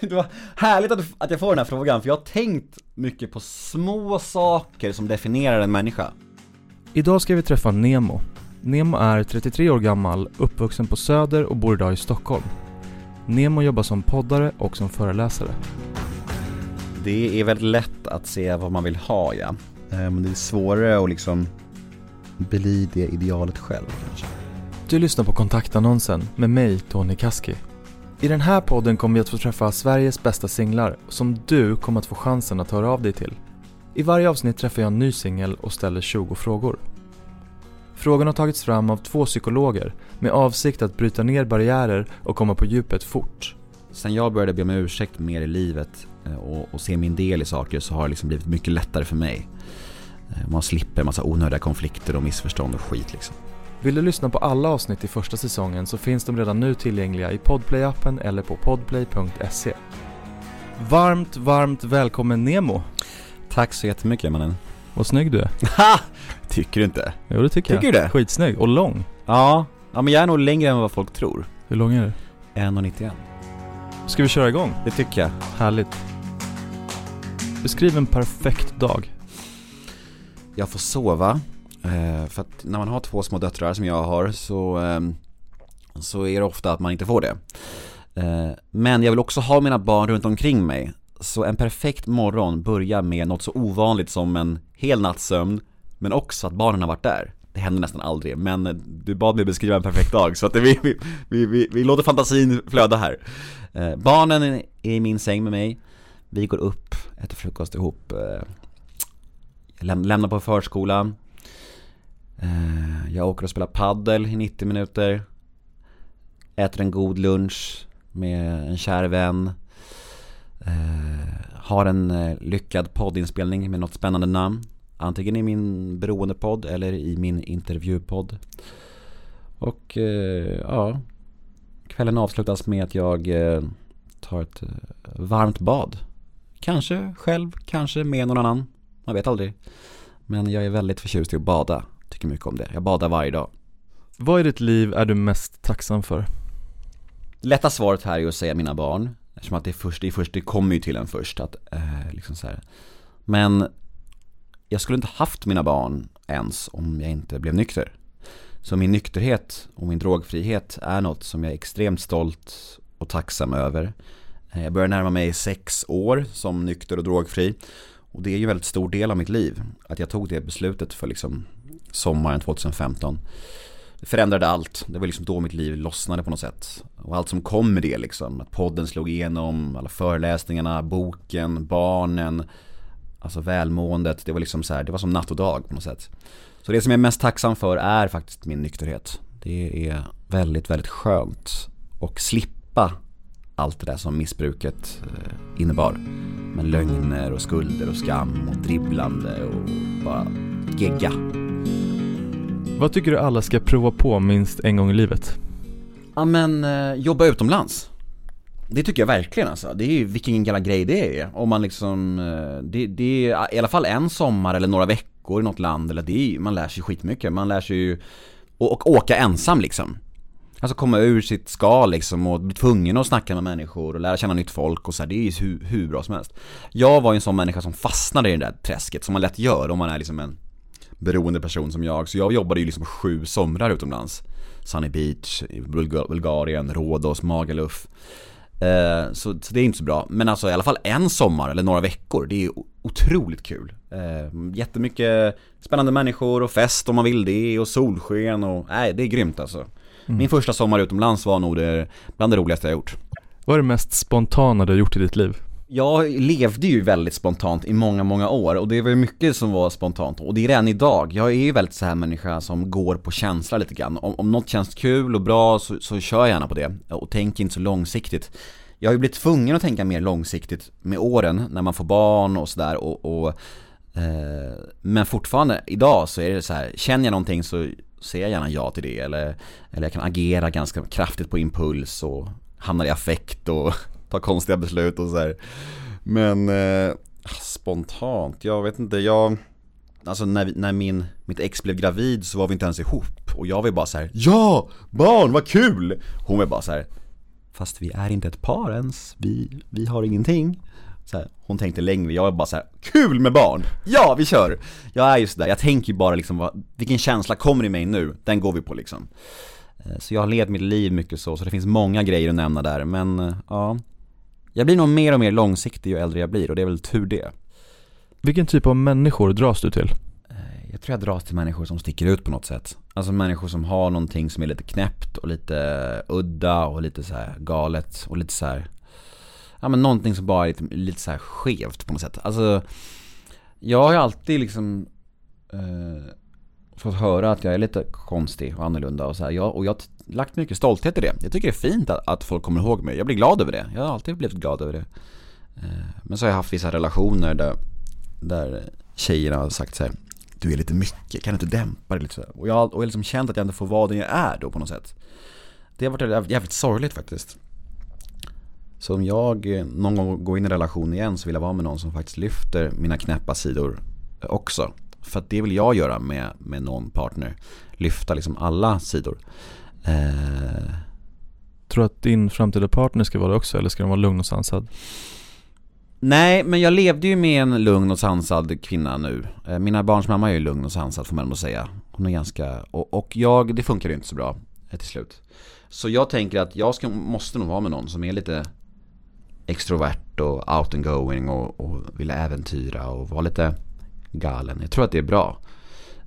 det var härligt att, att jag får den här frågan, för jag har tänkt mycket på små saker som definierar en människa. Idag ska vi träffa Nemo. Nemo är 33 år gammal, uppvuxen på Söder och bor idag i Stockholm. Nemo jobbar som poddare och som föreläsare. Det är väldigt lätt att se vad man vill ha ja. Men det är svårare att liksom bli det idealet själv kanske. Du lyssnar på kontaktannonsen med mig, Tony Kaski. I den här podden kommer vi att få träffa Sveriges bästa singlar som du kommer att få chansen att höra av dig till. I varje avsnitt träffar jag en ny singel och ställer 20 frågor. Frågorna har tagits fram av två psykologer med avsikt att bryta ner barriärer och komma på djupet fort. Sen jag började be om ursäkt mer i livet eh, och, och se min del i saker så har det liksom blivit mycket lättare för mig. Eh, man slipper en massa onödiga konflikter och missförstånd och skit liksom. Vill du lyssna på alla avsnitt i första säsongen så finns de redan nu tillgängliga i Podplay-appen eller på podplay.se. Varmt, varmt välkommen Nemo! Tack så jättemycket mannen. Vad snygg du är. Ha! Tycker du inte? Jo det tycker, Tycker jag. du det? Skitsnygg och lång. Ja, ja men jag är nog längre än vad folk tror. Hur lång är du? 1,91. Ska vi köra igång? Det tycker jag. Härligt. Beskriv en perfekt dag. Jag får sova. Eh, för att när man har två små döttrar som jag har så, eh, så är det ofta att man inte får det. Eh, men jag vill också ha mina barn runt omkring mig. Så en perfekt morgon börjar med något så ovanligt som en hel natts sömn, men också att barnen har varit där. Det händer nästan aldrig, men du bad mig beskriva en perfekt dag så att vi, vi, vi, vi, vi låter fantasin flöda här. Eh, barnen är i min säng med mig, vi går upp, äter frukost ihop, eh, läm- lämnar på förskolan, Eh, jag åker och spelar paddel i 90 minuter. Äter en god lunch med en kär vän. Eh, Har en eh, lyckad poddinspelning med något spännande namn. Antingen i min beroendepodd eller i min intervjupodd. Och eh, ja. Kvällen avslutas med att jag eh, tar ett eh, varmt bad. Kanske själv, kanske med någon annan. Man vet aldrig. Men jag är väldigt förtjust i att bada. Tycker mycket om det. Jag badar varje dag. Vad i ditt liv är du mest tacksam för? Lätta svaret här är att säga mina barn. Eftersom att det är först, det är först, det kommer ju till en först att, eh, liksom så här. Men jag skulle inte haft mina barn ens om jag inte blev nykter. Så min nykterhet och min drogfrihet är något som jag är extremt stolt och tacksam över. Eh, Jag börjar närma mig sex år som nykter och drogfri. Och det är ju en väldigt stor del av mitt liv. Att jag tog det beslutet för liksom sommaren 2015. Det förändrade allt. Det var liksom då mitt liv lossnade på något sätt. Och allt som kom med det liksom. Att podden slog igenom, alla föreläsningarna, boken, barnen. Alltså välmåendet. Det var liksom så här, det var som natt och dag på något sätt. Så det som jag är mest tacksam för är faktiskt min nykterhet. Det är väldigt, väldigt skönt. Och slippa allt det där som missbruket eh, innebar. Med lögner och skulder och skam och dribblande och bara gegga. Vad tycker du alla ska prova på minst en gång i livet? Ja men eh, jobba utomlands. Det tycker jag verkligen alltså, det är ju vilken jävla grej det är. Om man liksom, eh, det, det är i alla fall en sommar eller några veckor i något land eller det är, ju- man lär sig skitmycket, man lär sig ju och, och åka ensam liksom. Alltså komma ur sitt skal liksom och bli tvungen att snacka med människor och lära känna nytt folk och så här, det är ju hur, hur bra som helst. Jag var ju en sån människa som fastnade i det där träsket som man lätt gör om man är liksom en beroende person som jag. Så jag jobbade ju liksom sju somrar utomlands. Sunny Beach, Bulgarien, Rhodos, Magaluf. Eh, så, så det är inte så bra, men alltså i alla fall en sommar eller några veckor, det är otroligt kul. Eh, Jättemycket spännande människor och fest om man vill det och solsken och, nej det är grymt alltså. Min första sommar utomlands var nog det, bland det roligaste jag gjort. Vad är det mest spontana du har gjort i ditt liv? Jag levde ju väldigt spontant i många, många år och det var ju mycket som var spontant och det är det än idag. Jag är ju väldigt så här människa som går på känsla lite grann. Om, om något känns kul och bra så, så kör jag gärna på det och tänker inte så långsiktigt. Jag har ju blivit tvungen att tänka mer långsiktigt med åren när man får barn och sådär och, och eh, Men fortfarande idag så är det så här, känner jag någonting så säger jag gärna ja till det eller, eller jag kan agera ganska kraftigt på impuls och hamnar i affekt och tar konstiga beslut och så här. Men eh, spontant, jag vet inte, jag Alltså när, när min, mitt ex blev gravid så var vi inte ens ihop och jag var ju bara så här: Ja! Barn, vad kul! Hon var bara så här. fast vi är inte ett par ens, vi, vi har ingenting. Så här, hon tänkte längre, jag var bara så här, kul med barn! Ja, vi kör! Jag är ju sådär, jag tänker ju bara liksom, vad, vilken känsla kommer i mig nu? Den går vi på liksom. Eh, så jag har levt mitt liv mycket så, så det finns många grejer att nämna där, men eh, ja. Jag blir nog mer och mer långsiktig ju äldre jag blir och det är väl tur det. Vilken typ av människor dras du till? Eh, jag tror jag dras till människor som sticker ut på något sätt. Alltså människor som har någonting som är lite knäppt och lite udda och lite så här galet och lite så här Ja men någonting som bara är lite, lite så här skevt på något sätt. Alltså Jag har ju alltid liksom eh, Fått höra att jag är lite konstig och annorlunda och så här. Jag, och jag lagt mycket stolthet i det. Jag tycker det är fint att, att folk kommer ihåg mig. Jag blir glad över det. Jag har alltid blivit glad över det. Eh, men så har jag haft vissa relationer där, där tjejerna har sagt så här, Du är lite mycket, kan du inte dämpa dig lite så här? Och jag har och jag liksom känt att jag inte får vara den jag är då på något sätt. Det har varit jävligt sorgligt faktiskt. Så om jag eh, någon gång går in i en relation igen så vill jag vara med någon som faktiskt lyfter mina knäppa sidor också. För att det vill jag göra med, med någon partner. Lyfta liksom alla sidor. Eh... Tror du att din framtida partner ska vara det också eller ska den vara lugn och sansad? Nej, men jag levde ju med en lugn och sansad kvinna nu. Eh, mina barns mamma är ju lugn och sansad får man ändå säga. Hon är ganska, och, och jag, det funkar ju inte så bra eh, till slut. Så jag tänker att jag ska, måste nog vara med någon som är lite extrovert och out and going och, och vill äventyra och vara lite galen. Jag tror att det är bra.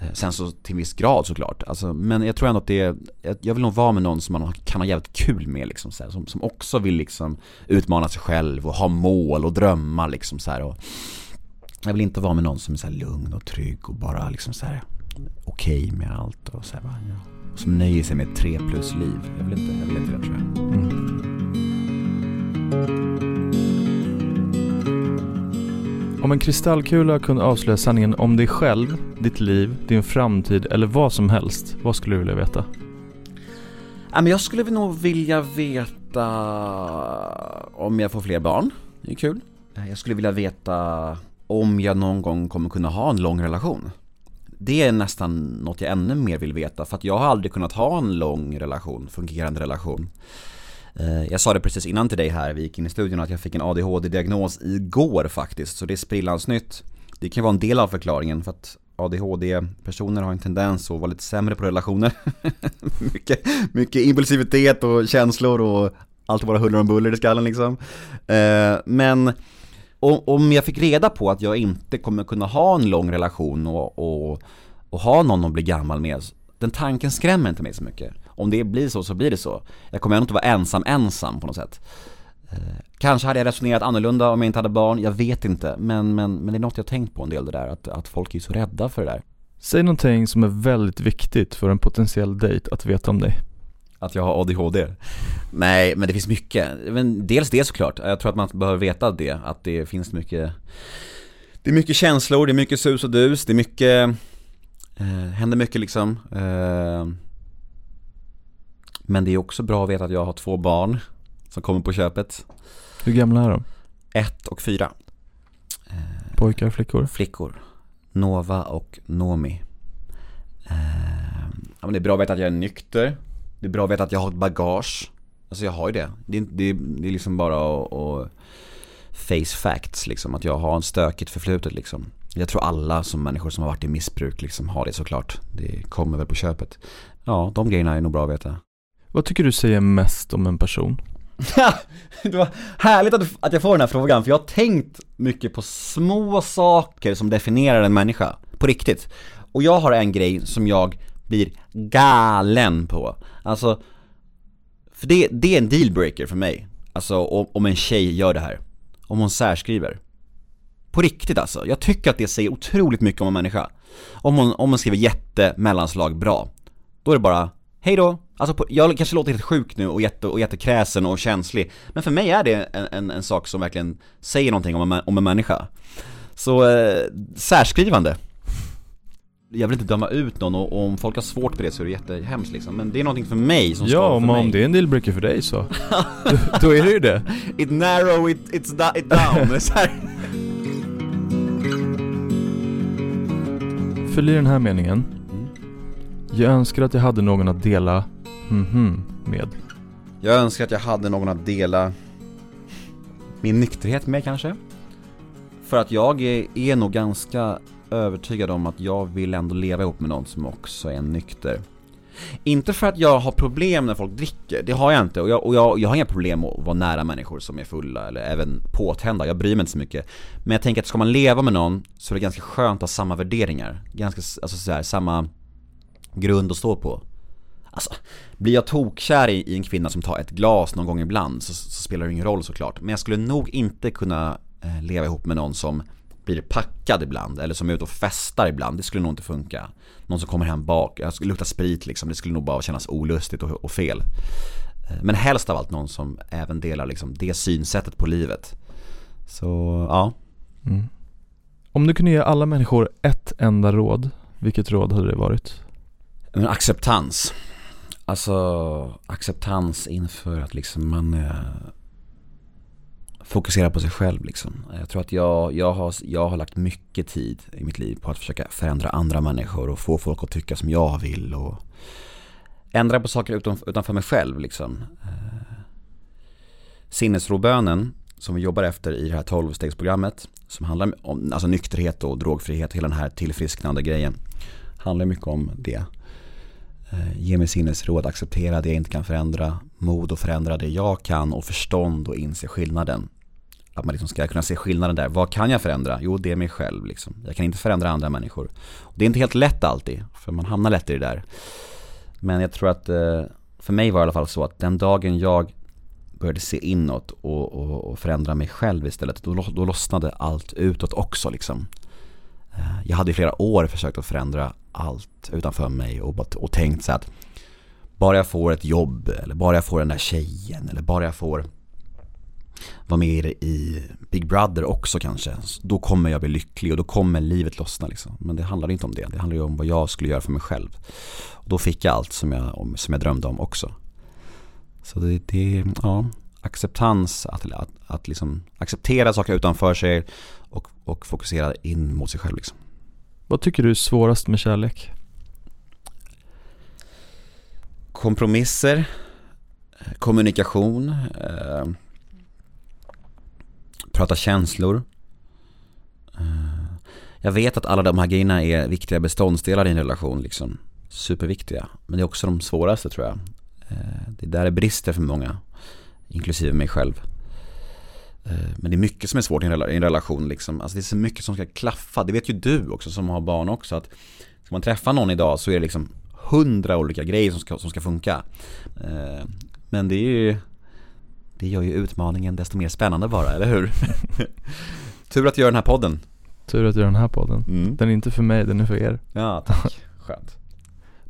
Eh, sen så till en viss grad såklart. Alltså, men jag tror ändå att det är, jag vill nog vara med någon som man kan ha jävligt kul med liksom så här, som, som också vill liksom utmana sig själv och ha mål och drömmar liksom så här, och Jag vill inte vara med någon som är så lugn och trygg och bara liksom så här okej okay med allt och så här, ja. Som nöjer sig med ett tre plus liv. Jag vill inte, jag vill inte det tror jag. Mm. Om en kristallkula kunde avslöja sanningen om dig själv, ditt liv, din framtid eller vad som helst, vad skulle du vilja veta? jag skulle nog vilja veta om jag får fler barn, det är kul. Eh, jag skulle vilja veta om jag någon gång kommer kunna ha en lång relation. Det är nästan något jag ännu mer vill veta, för att jag har aldrig kunnat ha en lång relation, fungerande relation. Eh, jag sa det precis innan till dig här, vi gick in i studion, att jag fick en ADHD-diagnos igår faktiskt, så det är sprillans nytt. Det kan vara en del av förklaringen för att ADHD-personer har en tendens att vara lite sämre på relationer. mycket, mycket impulsivitet och känslor och allt bara huller om buller i skallen liksom. Eh, men om jag fick reda på att jag inte kommer kunna ha en lång relation och, och, och ha någon att bli gammal med, den tanken skrämmer inte mig så mycket om det blir så så blir det så. Jag kommer ändå inte vara ensam ensam på något sätt. Eh, kanske hade jag resonerat annorlunda om jag inte hade barn, jag vet inte. Men, men, men det är något jag tänkt på en del det där, att, att folk är så rädda för det där. Säg någonting som är väldigt viktigt för en potentiell dejt att veta om dig. Att jag har ADHD? Nej, men det finns mycket. Men dels det såklart. Jag tror att man behöver veta det, att det finns mycket Det är mycket känslor, det är mycket sus och dus, det är mycket eh, Händer mycket liksom eh, men det är också bra att veta att jag har två barn som kommer på köpet. Hur gamla är de? Ett och fyra. Pojkar, flickor? Flickor. Nova och Nomi. Eh, ja, men det är bra att veta att jag är nykter. Det är bra att veta att jag har ett bagage. Alltså jag har ju det. Det är, det, det är liksom bara att, att face facts liksom. Att jag har en stökigt förflutet liksom. Jag tror alla som människor som har varit i missbruk liksom har det såklart. Det kommer väl på köpet. Ja, de grejerna är nog bra att veta. Vad tycker du säger mest om en person? det var härligt att, att jag får den här frågan, för jag har tänkt mycket på små saker som definierar en människa, på riktigt. Och jag har en grej som jag blir galen på. Alltså, för det, det är en dealbreaker för mig. Alltså om, om en tjej gör det här. Om hon särskriver. På riktigt alltså. Jag tycker att det säger otroligt mycket om en människa. Om hon, om hon skriver jättemellanslag bra. Då är det bara, hej då, Alltså på, jag kanske låter helt sjuk nu och, jätte, och jättekräsen och känslig Men för mig är det en, en, en sak som verkligen säger någonting om en, om en människa. Så, eh, särskrivande. Jag vill inte döma ut någon och, om folk har svårt på det så är det jättehemskt liksom Men det är någonting för mig som Ja, om, om det är en dealbreaker för dig så. Då, då är det ju det. It narrow, it, it's da, it down. Fyll i den här meningen. Jag önskar att jag hade någon att dela mhm med. Jag önskar att jag hade någon att dela min nykterhet med kanske. För att jag är, är nog ganska övertygad om att jag vill ändå leva ihop med någon som också är nykter. Inte för att jag har problem när folk dricker, det har jag inte. Och jag, och jag, jag har inga problem att vara nära människor som är fulla eller även påtända, jag bryr mig inte så mycket. Men jag tänker att ska man leva med någon så är det ganska skönt att ha samma värderingar. Ganska, alltså så här, samma grund att stå på. Alltså, blir jag tokkär i, i en kvinna som tar ett glas någon gång ibland så, så spelar det ingen roll såklart. Men jag skulle nog inte kunna eh, leva ihop med någon som blir packad ibland eller som är ute och festar ibland. Det skulle nog inte funka. Någon som kommer hem bak, luktar sprit liksom. Det skulle nog bara kännas olustigt och, och fel. Eh, men helst av allt någon som även delar liksom det synsättet på livet. Så, ja. Mm. Om du kunde ge alla människor ett enda råd, vilket råd hade det varit? Men acceptans. Alltså acceptans inför att liksom man eh, fokuserar på sig själv liksom. Jag tror att jag, jag, har, jag har lagt mycket tid i mitt liv på att försöka förändra andra människor och få folk att tycka som jag vill och ändra på saker utan, utanför mig själv liksom. Eh, sinnesrobönen som vi jobbar efter i det här 12-stegsprogrammet som handlar om alltså nykterhet och drogfrihet, hela den här tillfrisknande grejen. Handlar mycket om det. Eh, ge mig sinnesråd, acceptera det jag inte kan förändra, mod att förändra det jag kan och förstånd och inse skillnaden. Att man liksom ska kunna se skillnaden där. Vad kan jag förändra? Jo, det är mig själv liksom. Jag kan inte förändra andra människor. Det är inte helt lätt alltid, för man hamnar lätt i det där. Men jag tror att, eh, för mig var det i alla fall så att den dagen jag började se inåt och, och, och förändra mig själv istället, då, då lossnade allt utåt också liksom. Eh, jag hade i flera år försökt att förändra allt utanför mig och, och tänkt så att bara jag får ett jobb eller bara jag får den där tjejen eller bara jag får vara med i Big Brother också kanske. Då kommer jag bli lycklig och då kommer livet lossna liksom. Men det handlar inte om det. Det handlar ju om vad jag skulle göra för mig själv. Och då fick jag allt som jag, som jag drömde om också. Så det, det ja, acceptans, att, att, att liksom acceptera saker utanför sig och, och fokusera in mot sig själv liksom. Vad tycker du är svårast med kärlek? Kompromisser, kommunikation, eh, prata känslor. Eh, jag vet att alla de här grejerna är viktiga beståndsdelar i en relation liksom. Superviktiga. Men det är också de svåraste tror jag. Eh, det är där det brister för många. Inklusive mig själv. Eh, men det är mycket som är svårt i en relation liksom. Alltså det är så mycket som ska klaffa. Det vet ju du också som har barn också. Att ska man träffa någon idag så är det liksom hundra olika grejer som ska, som ska funka. Eh, men det är ju Det gör ju utmaningen desto mer spännande bara, eller hur? Tur att du gör den här podden. Tur att du gör den här podden. Mm. Den är inte för mig, den är för er. Ja, tack. Skönt.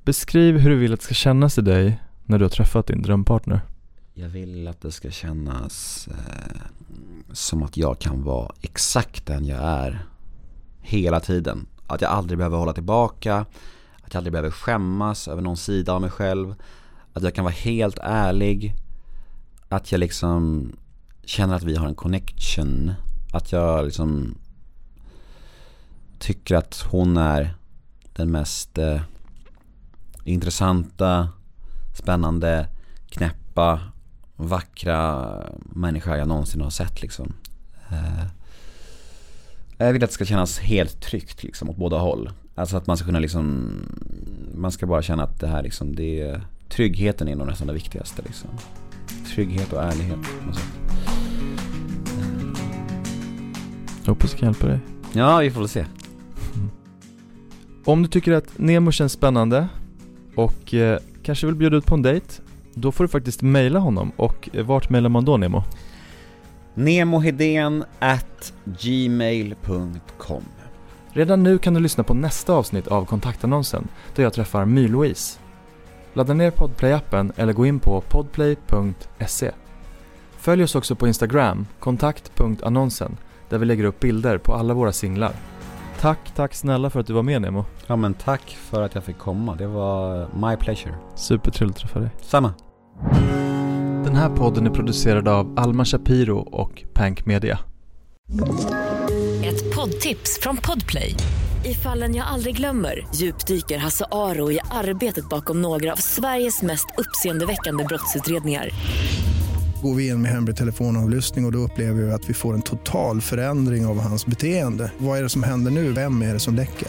Beskriv hur du vill att det ska kännas i dig när du har träffat din drömpartner. Jag vill att det ska kännas eh, som att jag kan vara exakt den jag är hela tiden. Att jag aldrig behöver hålla tillbaka, att jag aldrig behöver skämmas över någon sida av mig själv. Att jag kan vara helt ärlig. Att jag liksom känner att vi har en connection. Att jag liksom tycker att hon är den mest eh, intressanta, spännande, knäppa vackra människa jag någonsin har sett liksom. Eh, jag vill att det ska kännas helt tryggt liksom åt båda håll. Alltså att man ska kunna liksom, man ska bara känna att det här liksom, det är, tryggheten är nog nästan det viktigaste liksom. Trygghet och ärlighet. Och Jag hoppas jag kan hjälpa dig. Ja, vi får väl se. Mm. Om du tycker att Nemo känns spännande och eh, kanske vill bjuda ut på en dejt då får du faktiskt mejla honom och eh, vart mejlar man då Nemo? Nemohedén at gmail.com Redan nu kan du lyssna på nästa avsnitt av kontaktannonsen där jag träffar My-Louise. Ladda ner Podplay-appen eller gå in på podplay.se. Följ oss också på Instagram, kontakt.annonsen, där vi lägger upp bilder på alla våra singlar. Tack, tack snälla för att du var med Nemo. Ja men tack för att jag fick komma, det var my pleasure. Supertrevligt att träffa dig. Samma. Den här podden är producerad av Alma Shapiro och Pank Media. Ett poddtips från Podplay. I fallen jag aldrig glömmer djupdyker Hasse Aro i arbetet bakom några av Sveriges mest uppseendeväckande brottsutredningar. Går vi in med hemlig telefonavlyssning och, och då upplever vi att vi får en total förändring av hans beteende. Vad är det som händer nu? Vem är det som läcker?